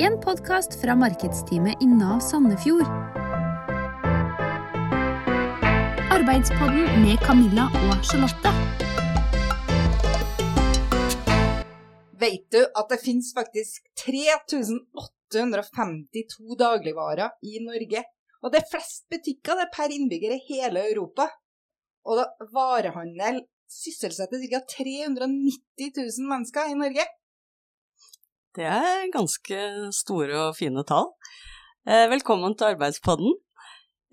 En podkast fra markedsteamet i Nav Sandefjord. Arbeidspodden med Camilla og Charlotte. Vet du at det finnes faktisk 3852 dagligvarer i Norge? Og det er flest butikker det er per innbygger i hele Europa. Og varehandel sysselsetter ca. 390 000 mennesker i Norge. Det er ganske store og fine tall. Eh, velkommen til Arbeidspodden.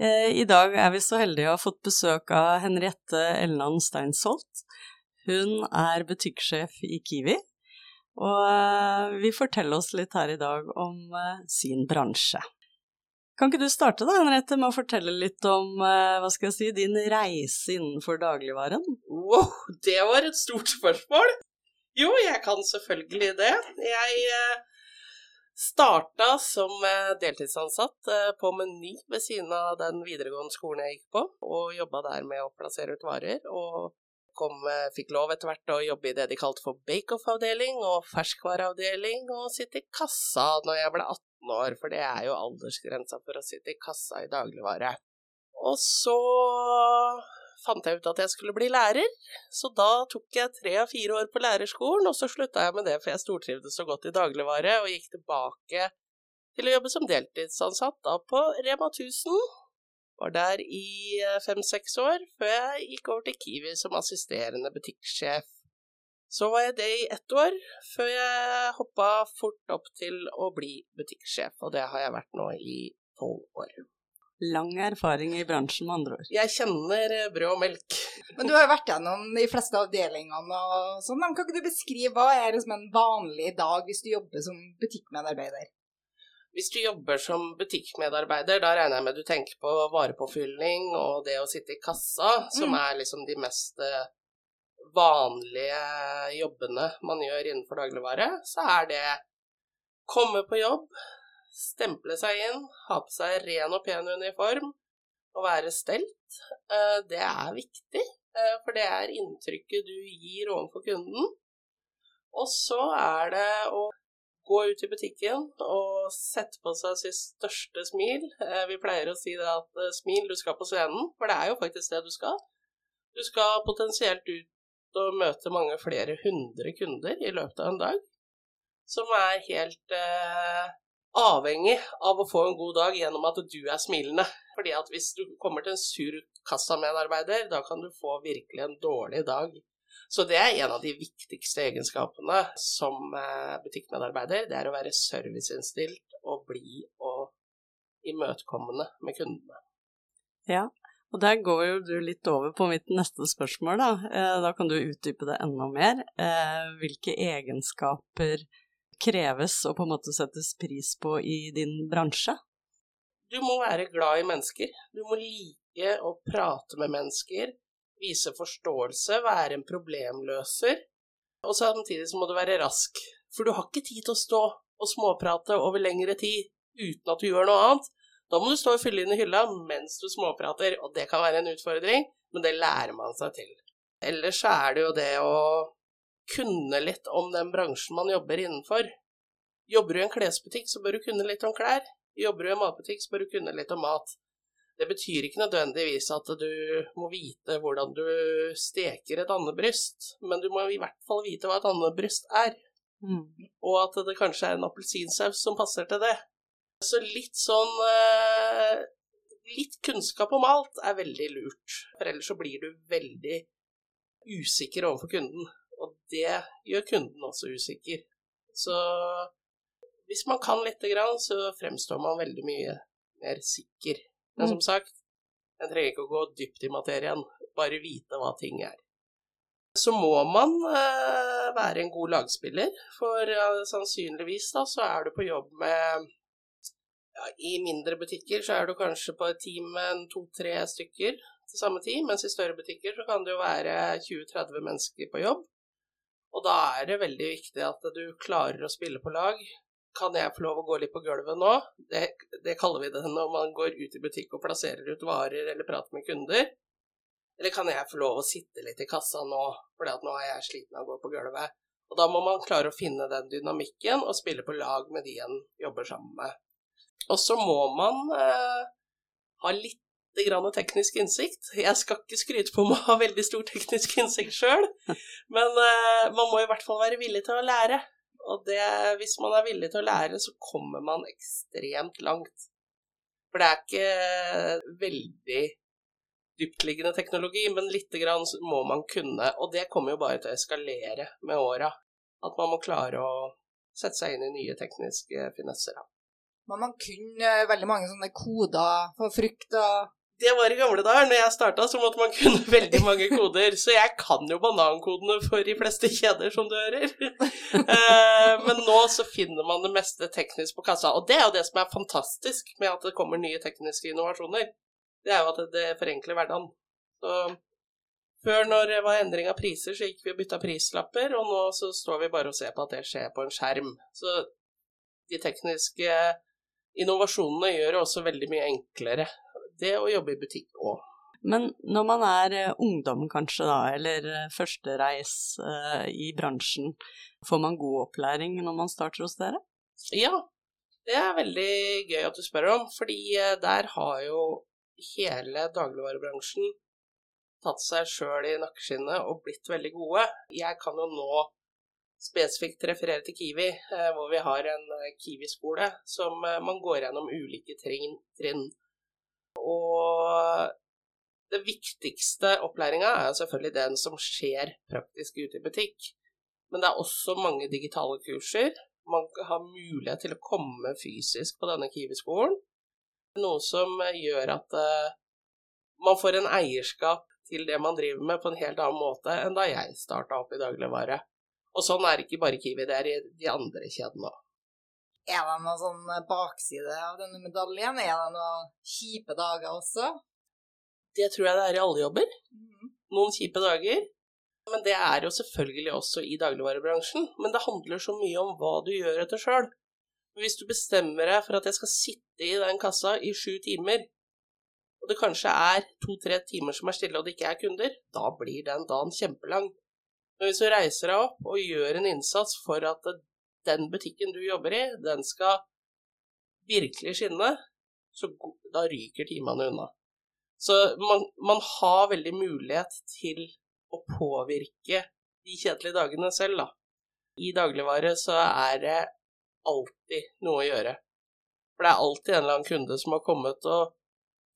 Eh, I dag er vi så heldige å ha fått besøk av Henriette Elland Steinsholt. Hun er butikksjef i Kiwi, og vil vi forteller oss litt her i dag om sin bransje. Kan ikke du starte da, Henriette, med å fortelle litt om hva skal jeg si, din reise innenfor dagligvaren? Wow, det var et stort spørsmål! Jo, jeg kan selvfølgelig det. Jeg eh, starta som eh, deltidsansatt eh, på Meny ved siden av den videregående skolen jeg gikk på, og jobba der med å plassere ut varer. Og kom, fikk lov etter hvert å jobbe i det de kalte for bake-off-avdeling og ferskvareavdeling, og sitte i kassa når jeg ble 18 år, for det er jo aldersgrensa for å sitte i kassa i dagligvare. Og så fant jeg ut at jeg skulle bli lærer, så da tok jeg tre av fire år på lærerskolen, og så slutta jeg med det, for jeg stortrivdes så godt i dagligvare, og gikk tilbake til å jobbe som deltidsansatt da på Rema 1000. Var der i eh, fem-seks år, før jeg gikk over til Kiwi som assisterende butikksjef. Så var jeg det i ett år, før jeg hoppa fort opp til å bli butikksjef, og det har jeg vært nå i tolv år. Lang erfaring i bransjen, med andre ord. Jeg kjenner eh, brød og melk. Men du har jo vært gjennom de fleste avdelingene og sånn. Kan ikke du beskrive hva er liksom en vanlig dag hvis du jobber som butikkmedarbeider? Hvis du jobber som butikkmedarbeider, da regner jeg med du tenker på varepåfylling og det å sitte i kassa, som mm. er liksom de mest eh, vanlige jobbene man gjør innenfor dagligvare, så er det komme på jobb, stemple seg inn, ha på seg ren og pen uniform og være stelt. Eh, det er viktig, eh, for det er inntrykket du gir overfor kunden. Og så er det å gå ut i butikken og sette på seg sitt største smil. Eh, vi pleier å si det at smil, du skal på scenen, for det er jo faktisk det du skal. Du skal potensielt ut og møte mange flere hundre kunder i løpet av en dag, som er helt eh, avhengig av å få en god dag gjennom at du er smilende. Fordi at hvis du kommer til en sur kassamedarbeider, da kan du få virkelig en dårlig dag. Så det er en av de viktigste egenskapene som eh, butikkmedarbeider. Det er å være serviceinnstilt og blid og imøtekommende med kundene. Ja, og der går jo du litt over på mitt neste spørsmål, da. Eh, da kan du utdype det enda mer. Eh, hvilke egenskaper kreves og på en måte settes pris på i din bransje? Du må være glad i mennesker. Du må like å prate med mennesker, vise forståelse, være en problemløser. Og samtidig så må du være rask, for du har ikke tid til å stå og småprate over lengre tid uten at du gjør noe annet. Da må du stå og fylle inn i hylla mens du småprater, og det kan være en utfordring, men det lærer man seg til. Ellers er det jo det å kunne litt om den bransjen man jobber innenfor. Jobber du i en klesbutikk, så bør du kunne litt om klær. Jobber du i en matbutikk, så bør du kunne litt om mat. Det betyr ikke nødvendigvis at du må vite hvordan du steker et andebryst, men du må i hvert fall vite hva et andebryst er. Mm. Og at det kanskje er en appelsinsaus som passer til det. Så litt sånn eh, Litt kunnskap om alt er veldig lurt, for ellers så blir du veldig usikker overfor kunden. Det gjør kunden også usikker. Så hvis man kan lite grann, så fremstår man veldig mye mer sikker. Men som mm. sagt, en trenger ikke å gå dypt i materien, bare vite hva ting er. Så må man eh, være en god lagspiller, for ja, sannsynligvis da så er du på jobb med ja, I mindre butikker så er du kanskje på et team med to-tre stykker til samme tid, mens i større butikker så kan det jo være 20-30 mennesker på jobb. Og da er det veldig viktig at du klarer å spille på lag. Kan jeg få lov å gå litt på gulvet nå? Det, det kaller vi det når man går ut i butikk og plasserer ut varer eller prater med kunder. Eller kan jeg få lov å sitte litt i kassa nå, fordi at nå er jeg sliten av å gå på gulvet? Og da må man klare å finne den dynamikken og spille på lag med de en jobber sammen med. Og så må man eh, ha litt grann teknisk innsikt. Jeg skal ikke skryte på om å ha veldig stor teknisk innsikt sjøl, men eh, man må i hvert fall være villig til å lære. Og det, hvis man er villig til å lære, så kommer man ekstremt langt. For det er ikke veldig dyptliggende teknologi, men lite grann må man kunne. Og det kommer jo bare til å eskalere med åra. At man må klare å sette seg inn i nye tekniske finesser. Man kunne veldig mange sånne koder for frukt og det var i gamle dager. Når jeg starta, så måtte man kunne veldig mange koder. Så jeg kan jo banankodene for de fleste kjeder, som du hører. Eh, men nå så finner man det meste teknisk på kassa. Og det er jo det som er fantastisk med at det kommer nye tekniske innovasjoner. Det er jo at det forenkler hverdagen. Så før når det var endring av priser, så gikk vi og bytta prislapper, og nå så står vi bare og ser på at det skjer på en skjerm. Så de tekniske innovasjonene gjør det også veldig mye enklere det å jobbe i butikk òg. Men når man er eh, ungdom kanskje da, eller eh, førstereis uh, i bransjen, får man god opplæring når man starter hos dere? Ja, det er veldig gøy at du spør om, fordi der har jo hele dagligvarebransjen tatt seg sjøl i nakkeskinnet og blitt veldig gode. Jeg kan jo nå spesifikt referere til Kiwi, hvor vi har en Kiwi-skole som man går gjennom ulike trinn. Og det viktigste opplæringa er selvfølgelig den som skjer praktisk ute i butikk. Men det er også mange digitale kurser. Man har mulighet til å komme fysisk på denne Kiwi-skolen. Noe som gjør at uh, man får en eierskap til det man driver med på en helt annen måte enn da jeg starta opp i dagligvare. Og sånn er det ikke bare Kiwi, det er i de andre kjedene òg. Er det noen sånn bakside av denne medaljen? Er det noen kjipe dager også? Det tror jeg det er i alle jobber. Mm. Noen kjipe dager. Men det er jo selvfølgelig også i dagligvarebransjen. Men det handler så mye om hva du gjør etter sjøl. Hvis du bestemmer deg for at jeg skal sitte i den kassa i sju timer, og det kanskje er to-tre timer som er stille og det ikke er kunder, da blir den dagen kjempelang. Men hvis du reiser deg opp og gjør en innsats for at den butikken du jobber i, den skal virkelig skinne, så da ryker timene unna. Så man, man, har veldig mulighet til å påvirke de kjedelige dagene selv, da. I dagligvare så er det alltid noe å gjøre. For det er alltid en eller annen kunde som har kommet og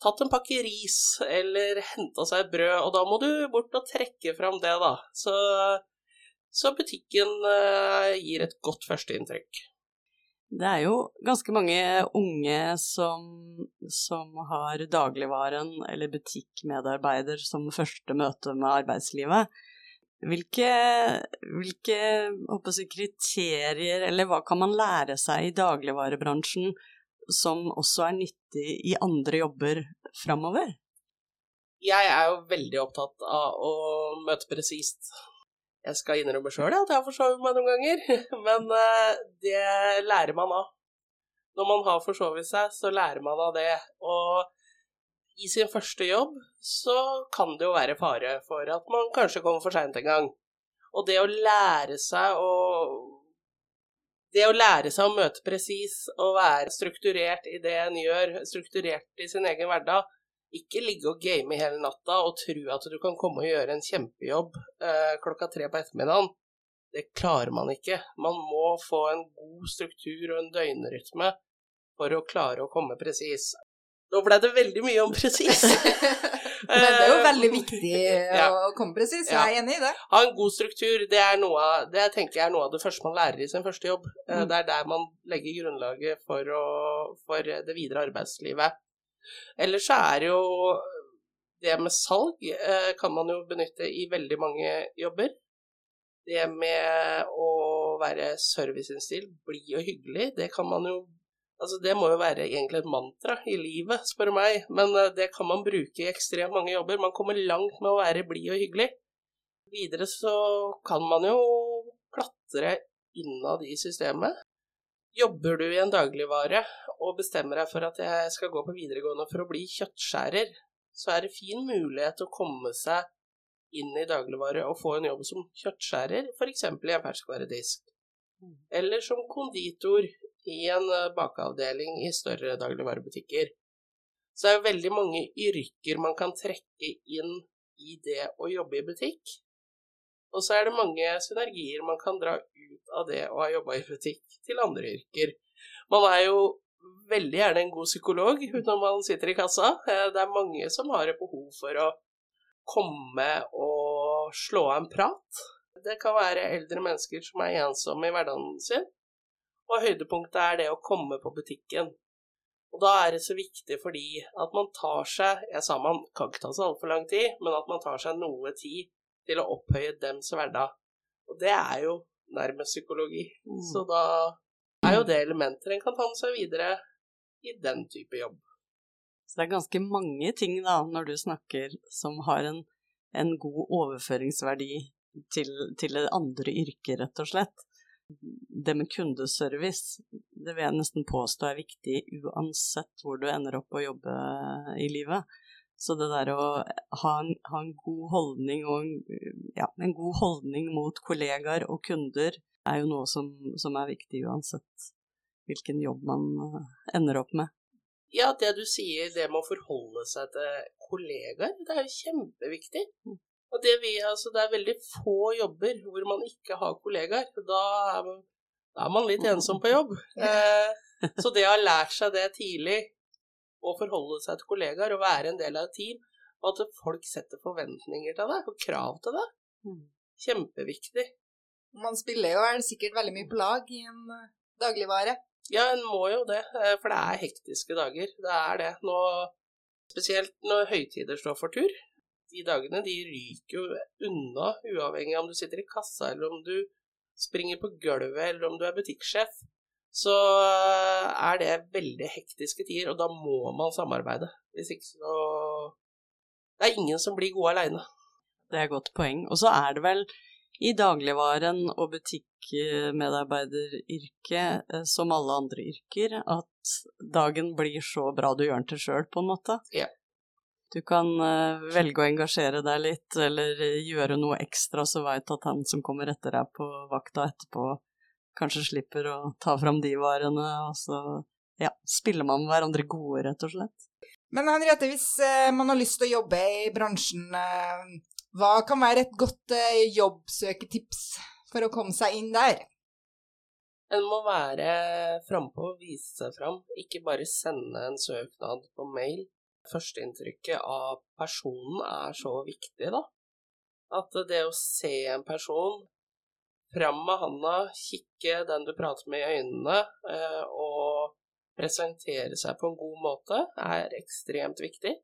tatt en pakke ris eller henta seg et brød, og da må du bort og trekke fram det, da. Så så butikken uh, gir et godt førsteinntrykk. Det er jo ganske mange unge som, som har dagligvaren eller butikkmedarbeider som første møte med arbeidslivet. Hvilke, hvilke jeg, kriterier, eller hva kan man lære seg i dagligvarebransjen som også er nyttig i andre jobber framover? Jeg er jo veldig opptatt av å møte presist. Jeg skal innrømme sjøl at jeg har forsovet meg noen ganger, men eh, det lærer man av. Når man har forsovet seg, så lærer man av det. Og i sin første jobb så kan det jo være fare for at man kanskje kommer for seint en gang. Og det å lære seg å det å lære seg å møte presis og være strukturert i det en gjør, strukturert i sin egen hverdag, ikke ligge og game hele natta og tro at du kan komme og gjøre en kjempejobb eh, klokka tre på ettermiddagen. Det klarer man ikke. Man må få en god struktur og en døgnrytme for å klare å komme presis. Nå ble det veldig mye om presis. Men det er jo veldig viktig ja. å komme presis, jeg er enig i det. Ha en god struktur, det, er noe av, det tenker jeg er noe av det første man lærer i sin første jobb. Eh, mm. Det er der man legger grunnlaget for, å, for det videre arbeidslivet. Ellers så er jo det med salg eh, kan man jo benytte i veldig mange jobber. Det med å være serviceinnstilt, blid og hyggelig, det kan man jo Altså, det må jo være egentlig et mantra i livet, spør meg, men eh, det kan man bruke i ekstremt mange jobber. Man kommer langt med å være blid og hyggelig. Videre så kan man jo klatre innad i systemet. Jobber du i en dagligvare og bestemmer deg for at jeg skal gå på videregående for å bli kjøttskjærer, så er det fin mulighet til å komme seg inn i dagligvare og få en jobb som kjøttskjærer, f.eks. i en ferskvaredisk. Eller som konditor i en eh, bakeavdeling i større dagligvarebutikker. Så det er jo veldig mange yrker man kan trekke inn i det å jobbe i butikk. Og så er det mange synergier man kan dra ut av det å ha jobba i butikk til andre yrker. Man er jo veldig gjerne en god psykolog når man sitter i kassa. Eh, det er mange som har et behov for å komme og slå av en prat. Det kan være eldre mennesker som er ensomme i hverdagen sin. Og høydepunktet er det å komme på butikken. Og da er det så viktig fordi at man tar seg Jeg sa man kan ikke ta seg altfor lang tid, men at man tar seg noe tid til å opphøye dems hverdag. Og det er jo nærmest psykologi. Mm. Så da er jo det elementer en kan ta med seg videre i den type jobb. Så det er ganske mange ting da, når du snakker, som har en, en god overføringsverdi til, til andre yrker, rett og slett. Det med kundeservice, det vil jeg nesten påstå er viktig uansett hvor du ender opp å jobbe i livet. Så det der å ha en, ha en god holdning og ja, en god holdning mot kollegaer og kunder er jo noe som, som er viktig uansett hvilken jobb man eh, ender opp med. Ja, det du sier, det med å forholde seg til kollegaer, det er jo kjempeviktig. Mm. Og det, vi, altså, det er veldig få jobber hvor man ikke har kollegaer. Da er man, da er man litt ensom på jobb. Eh, så det å ha lært seg det tidlig, å forholde seg til kollegaer og være en del av et team, og at folk setter forventninger til deg og krav til deg, Mm. kjempeviktig. Man spiller jo sikkert veldig mye på lag i en eh, dagligvare. Ja, en må jo det, eh, for det er hektiske dager. Det er det. Nå, spesielt når høytider står for tur. De dagene de ryker jo unna, uavhengig av om du sitter i kassa, eller om du springer på gulvet, eller om du er butikksjef. Så eh, er det veldig hektiske tider, og da må man samarbeide. Hvis ikke så Det er ingen som blir gode aleine. Det er et godt poeng. Og så er det vel i dagligvaren og butikkmedarbeideryrket, eh, som alle andre yrker, at dagen blir så bra du gjør den til sjøl, på en måte. Ja. Du kan eh, velge å engasjere deg litt, eller gjøre noe ekstra, så veit at han som kommer etter deg på vakta etterpå, kanskje slipper å ta fram de varene, og så ja, spiller man med hverandre gode, rett og slett. Men Henriette, hvis eh, man har lyst til å jobbe i bransjen, eh, hva kan være et godt eh, jobbsøketips for å komme seg inn der? En må være frampå og vise seg fram, ikke bare sende en søknad på mail. Førsteinntrykket av personen er så viktig, da. At det å se en person, fram med handa, kikke den du prater med i øynene, eh, og presentere seg på en god måte, er ekstremt viktig.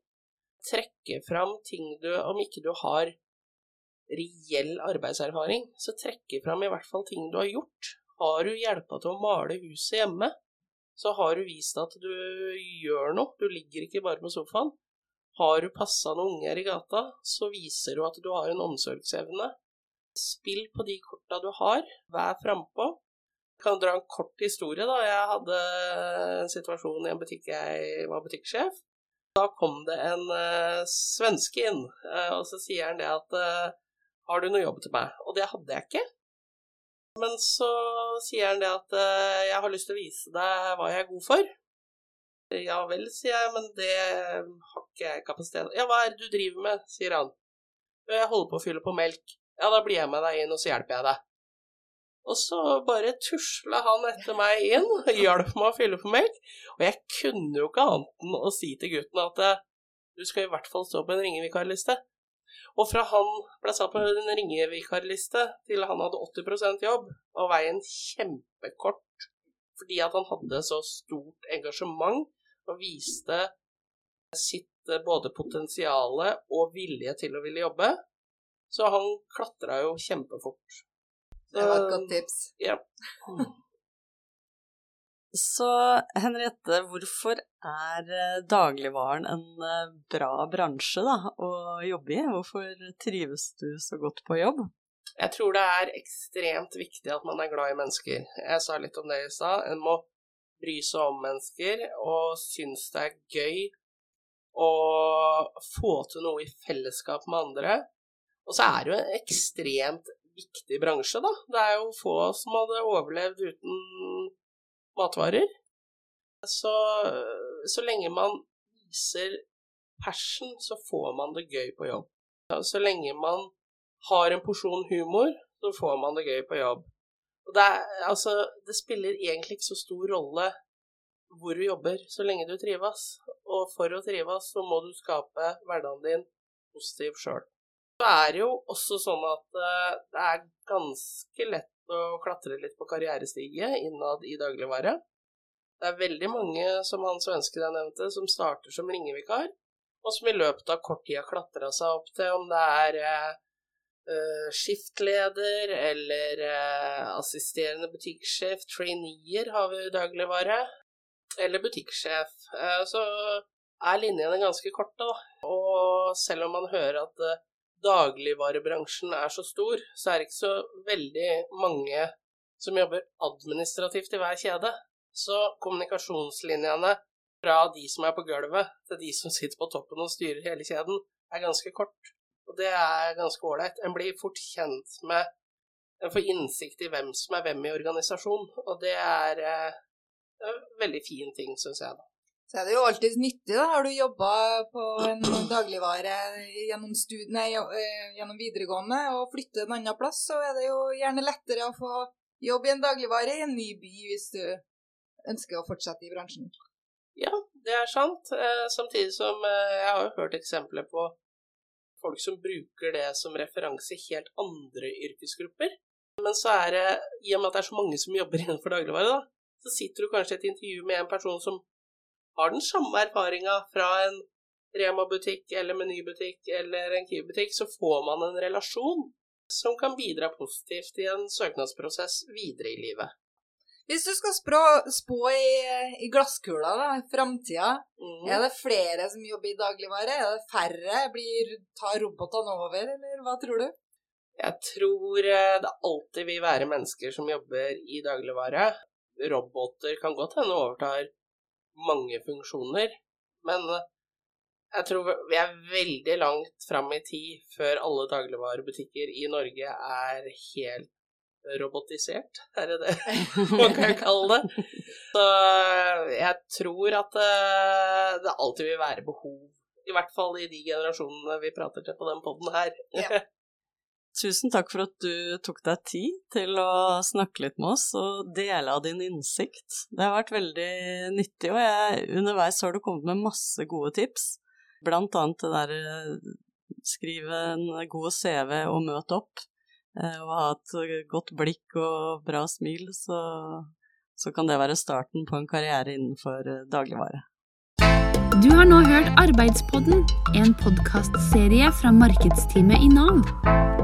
Trekke fram ting du, om ikke du har reell arbeidserfaring, så trekke fram i hvert fall ting du har gjort. Har du hjelpa til å male huset hjemme, så har du vist at du gjør noe, du ligger ikke bare på sofaen. Har du passa noen unger i gata, så viser du at du har en omsorgsevne. Spill på de korta du har, vær frampå. Jeg kan dra en kort historie, da. Jeg hadde en situasjon i en butikk jeg var butikksjef. Da kom det en uh, svenske inn, uh, og så sier han det at uh, har du noe jobb til meg? Og det hadde jeg ikke. Men så sier han det at jeg har lyst til å vise deg hva jeg er god for. Ja vel, sier jeg, men det har ikke jeg kapasitet Ja, hva er det du driver med, sier han. Jeg holder på å fylle på melk. Ja, da blir jeg med deg inn, og så hjelper jeg deg. Og så bare tusla han etter meg inn og hjalp meg å fylle på melk. Og jeg kunne jo ikke annet enn å si til gutten at du skal i hvert fall stå på en ringevikarliste. Og fra han ble satt på en ringevikarliste til han hadde 80% jobb, var veien kjempekort fordi at han hadde så stort engasjement og viste sitt både potensiale og vilje til å ville jobbe. Så han klatra jo kjempefort. Det var et godt tips. Ja. Så Henriette, hvorfor er eh, dagligvaren en eh, bra bransje da, å jobbe i? Hvorfor trives du så godt på jobb? Jeg tror det er ekstremt viktig at man er glad i mennesker. Jeg sa litt om det i stad. En må bry seg om mennesker og synes det er gøy å få til noe i fellesskap med andre. Og så er det jo en ekstremt viktig bransje, da. Det er jo få som hadde overlevd uten matvarer. Så, så lenge man viser passion, så får man det gøy på jobb. Så lenge man har en porsjon humor, så får man det gøy på jobb. Og det, er, altså, det spiller egentlig ikke så stor rolle hvor du jobber, så lenge du trives. Og for å trives, så må du skape hverdagen din positiv sjøl. Så er det jo også sånn at uh, det er ganske lett å klatre litt på karrierestiget innad i dagligvare. Det er veldig mange, som han svenske jeg nevnte, som starter som ringevikar, og som i løpet av kort tid har klatra seg opp til om det er uh, skiftleder eller assisterende butikksjef, traineer har vi i dagligvare, eller butikksjef. Så er linjene ganske korte, da. Og selv om man hører at dagligvarebransjen er så stor, så er det ikke så veldig mange som jobber administrativt i hver kjede. Så kommunikasjonslinjene fra de som er på gulvet, til de som sitter på toppen og styrer hele kjeden, er ganske kort. Og det er ganske ålreit. En blir fort kjent med En får innsikt i hvem som er hvem i organisasjonen, og det er eh, en veldig fin ting, syns jeg, da. Så er det jo alltid nyttig, da. Har du jobba på en dagligvare gjennom, nei, eh, gjennom videregående og flytter en annen plass, så er det jo gjerne lettere å få jobb i en dagligvare i en ny by hvis du ønsker å fortsette i bransjen. Ja, det er sant. Eh, samtidig som eh, jeg har jo hørt eksempler på folk som bruker det som referanse i helt andre yrkesgrupper. Men så er det, i og med at det er så mange som jobber innenfor dagligvare, da, så sitter du kanskje i et intervju med en person som har den samme erfaringa fra en Rema-butikk eller Meny-butikk eller en Kiwi-butikk, så får man en relasjon som kan bidra positivt i en søknadsprosess videre i livet. Hvis du skal spå, spå i, i glasskula, da, framtida, mm. er det flere som jobber i dagligvare? Er det færre? Blir, tar robotene over, eller hva tror du? Jeg tror eh, det alltid vil være mennesker som jobber i dagligvare. Roboter kan godt hende overtar mange funksjoner. Men eh, jeg tror vi er veldig langt fram i tid før alle dagligvarebutikker i Norge er helt robotisert, er det det man kan kalle det. Så eh, jeg tror at eh, det alltid vil være behov, i hvert fall i de generasjonene vi prater til på den poden her. Ja. Tusen takk for at du tok deg tid til å snakke litt med oss og dele av din innsikt. Det har vært veldig nyttig, og jeg, underveis har du kommet med masse gode tips. Blant annet det der eh, skrive en god CV og møte opp. Eh, og ha et godt blikk og bra smil, så, så kan det være starten på en karriere innenfor eh, dagligvare. Du har nå hørt Arbeidspodden, en podkastserie fra markedsteamet i Nav.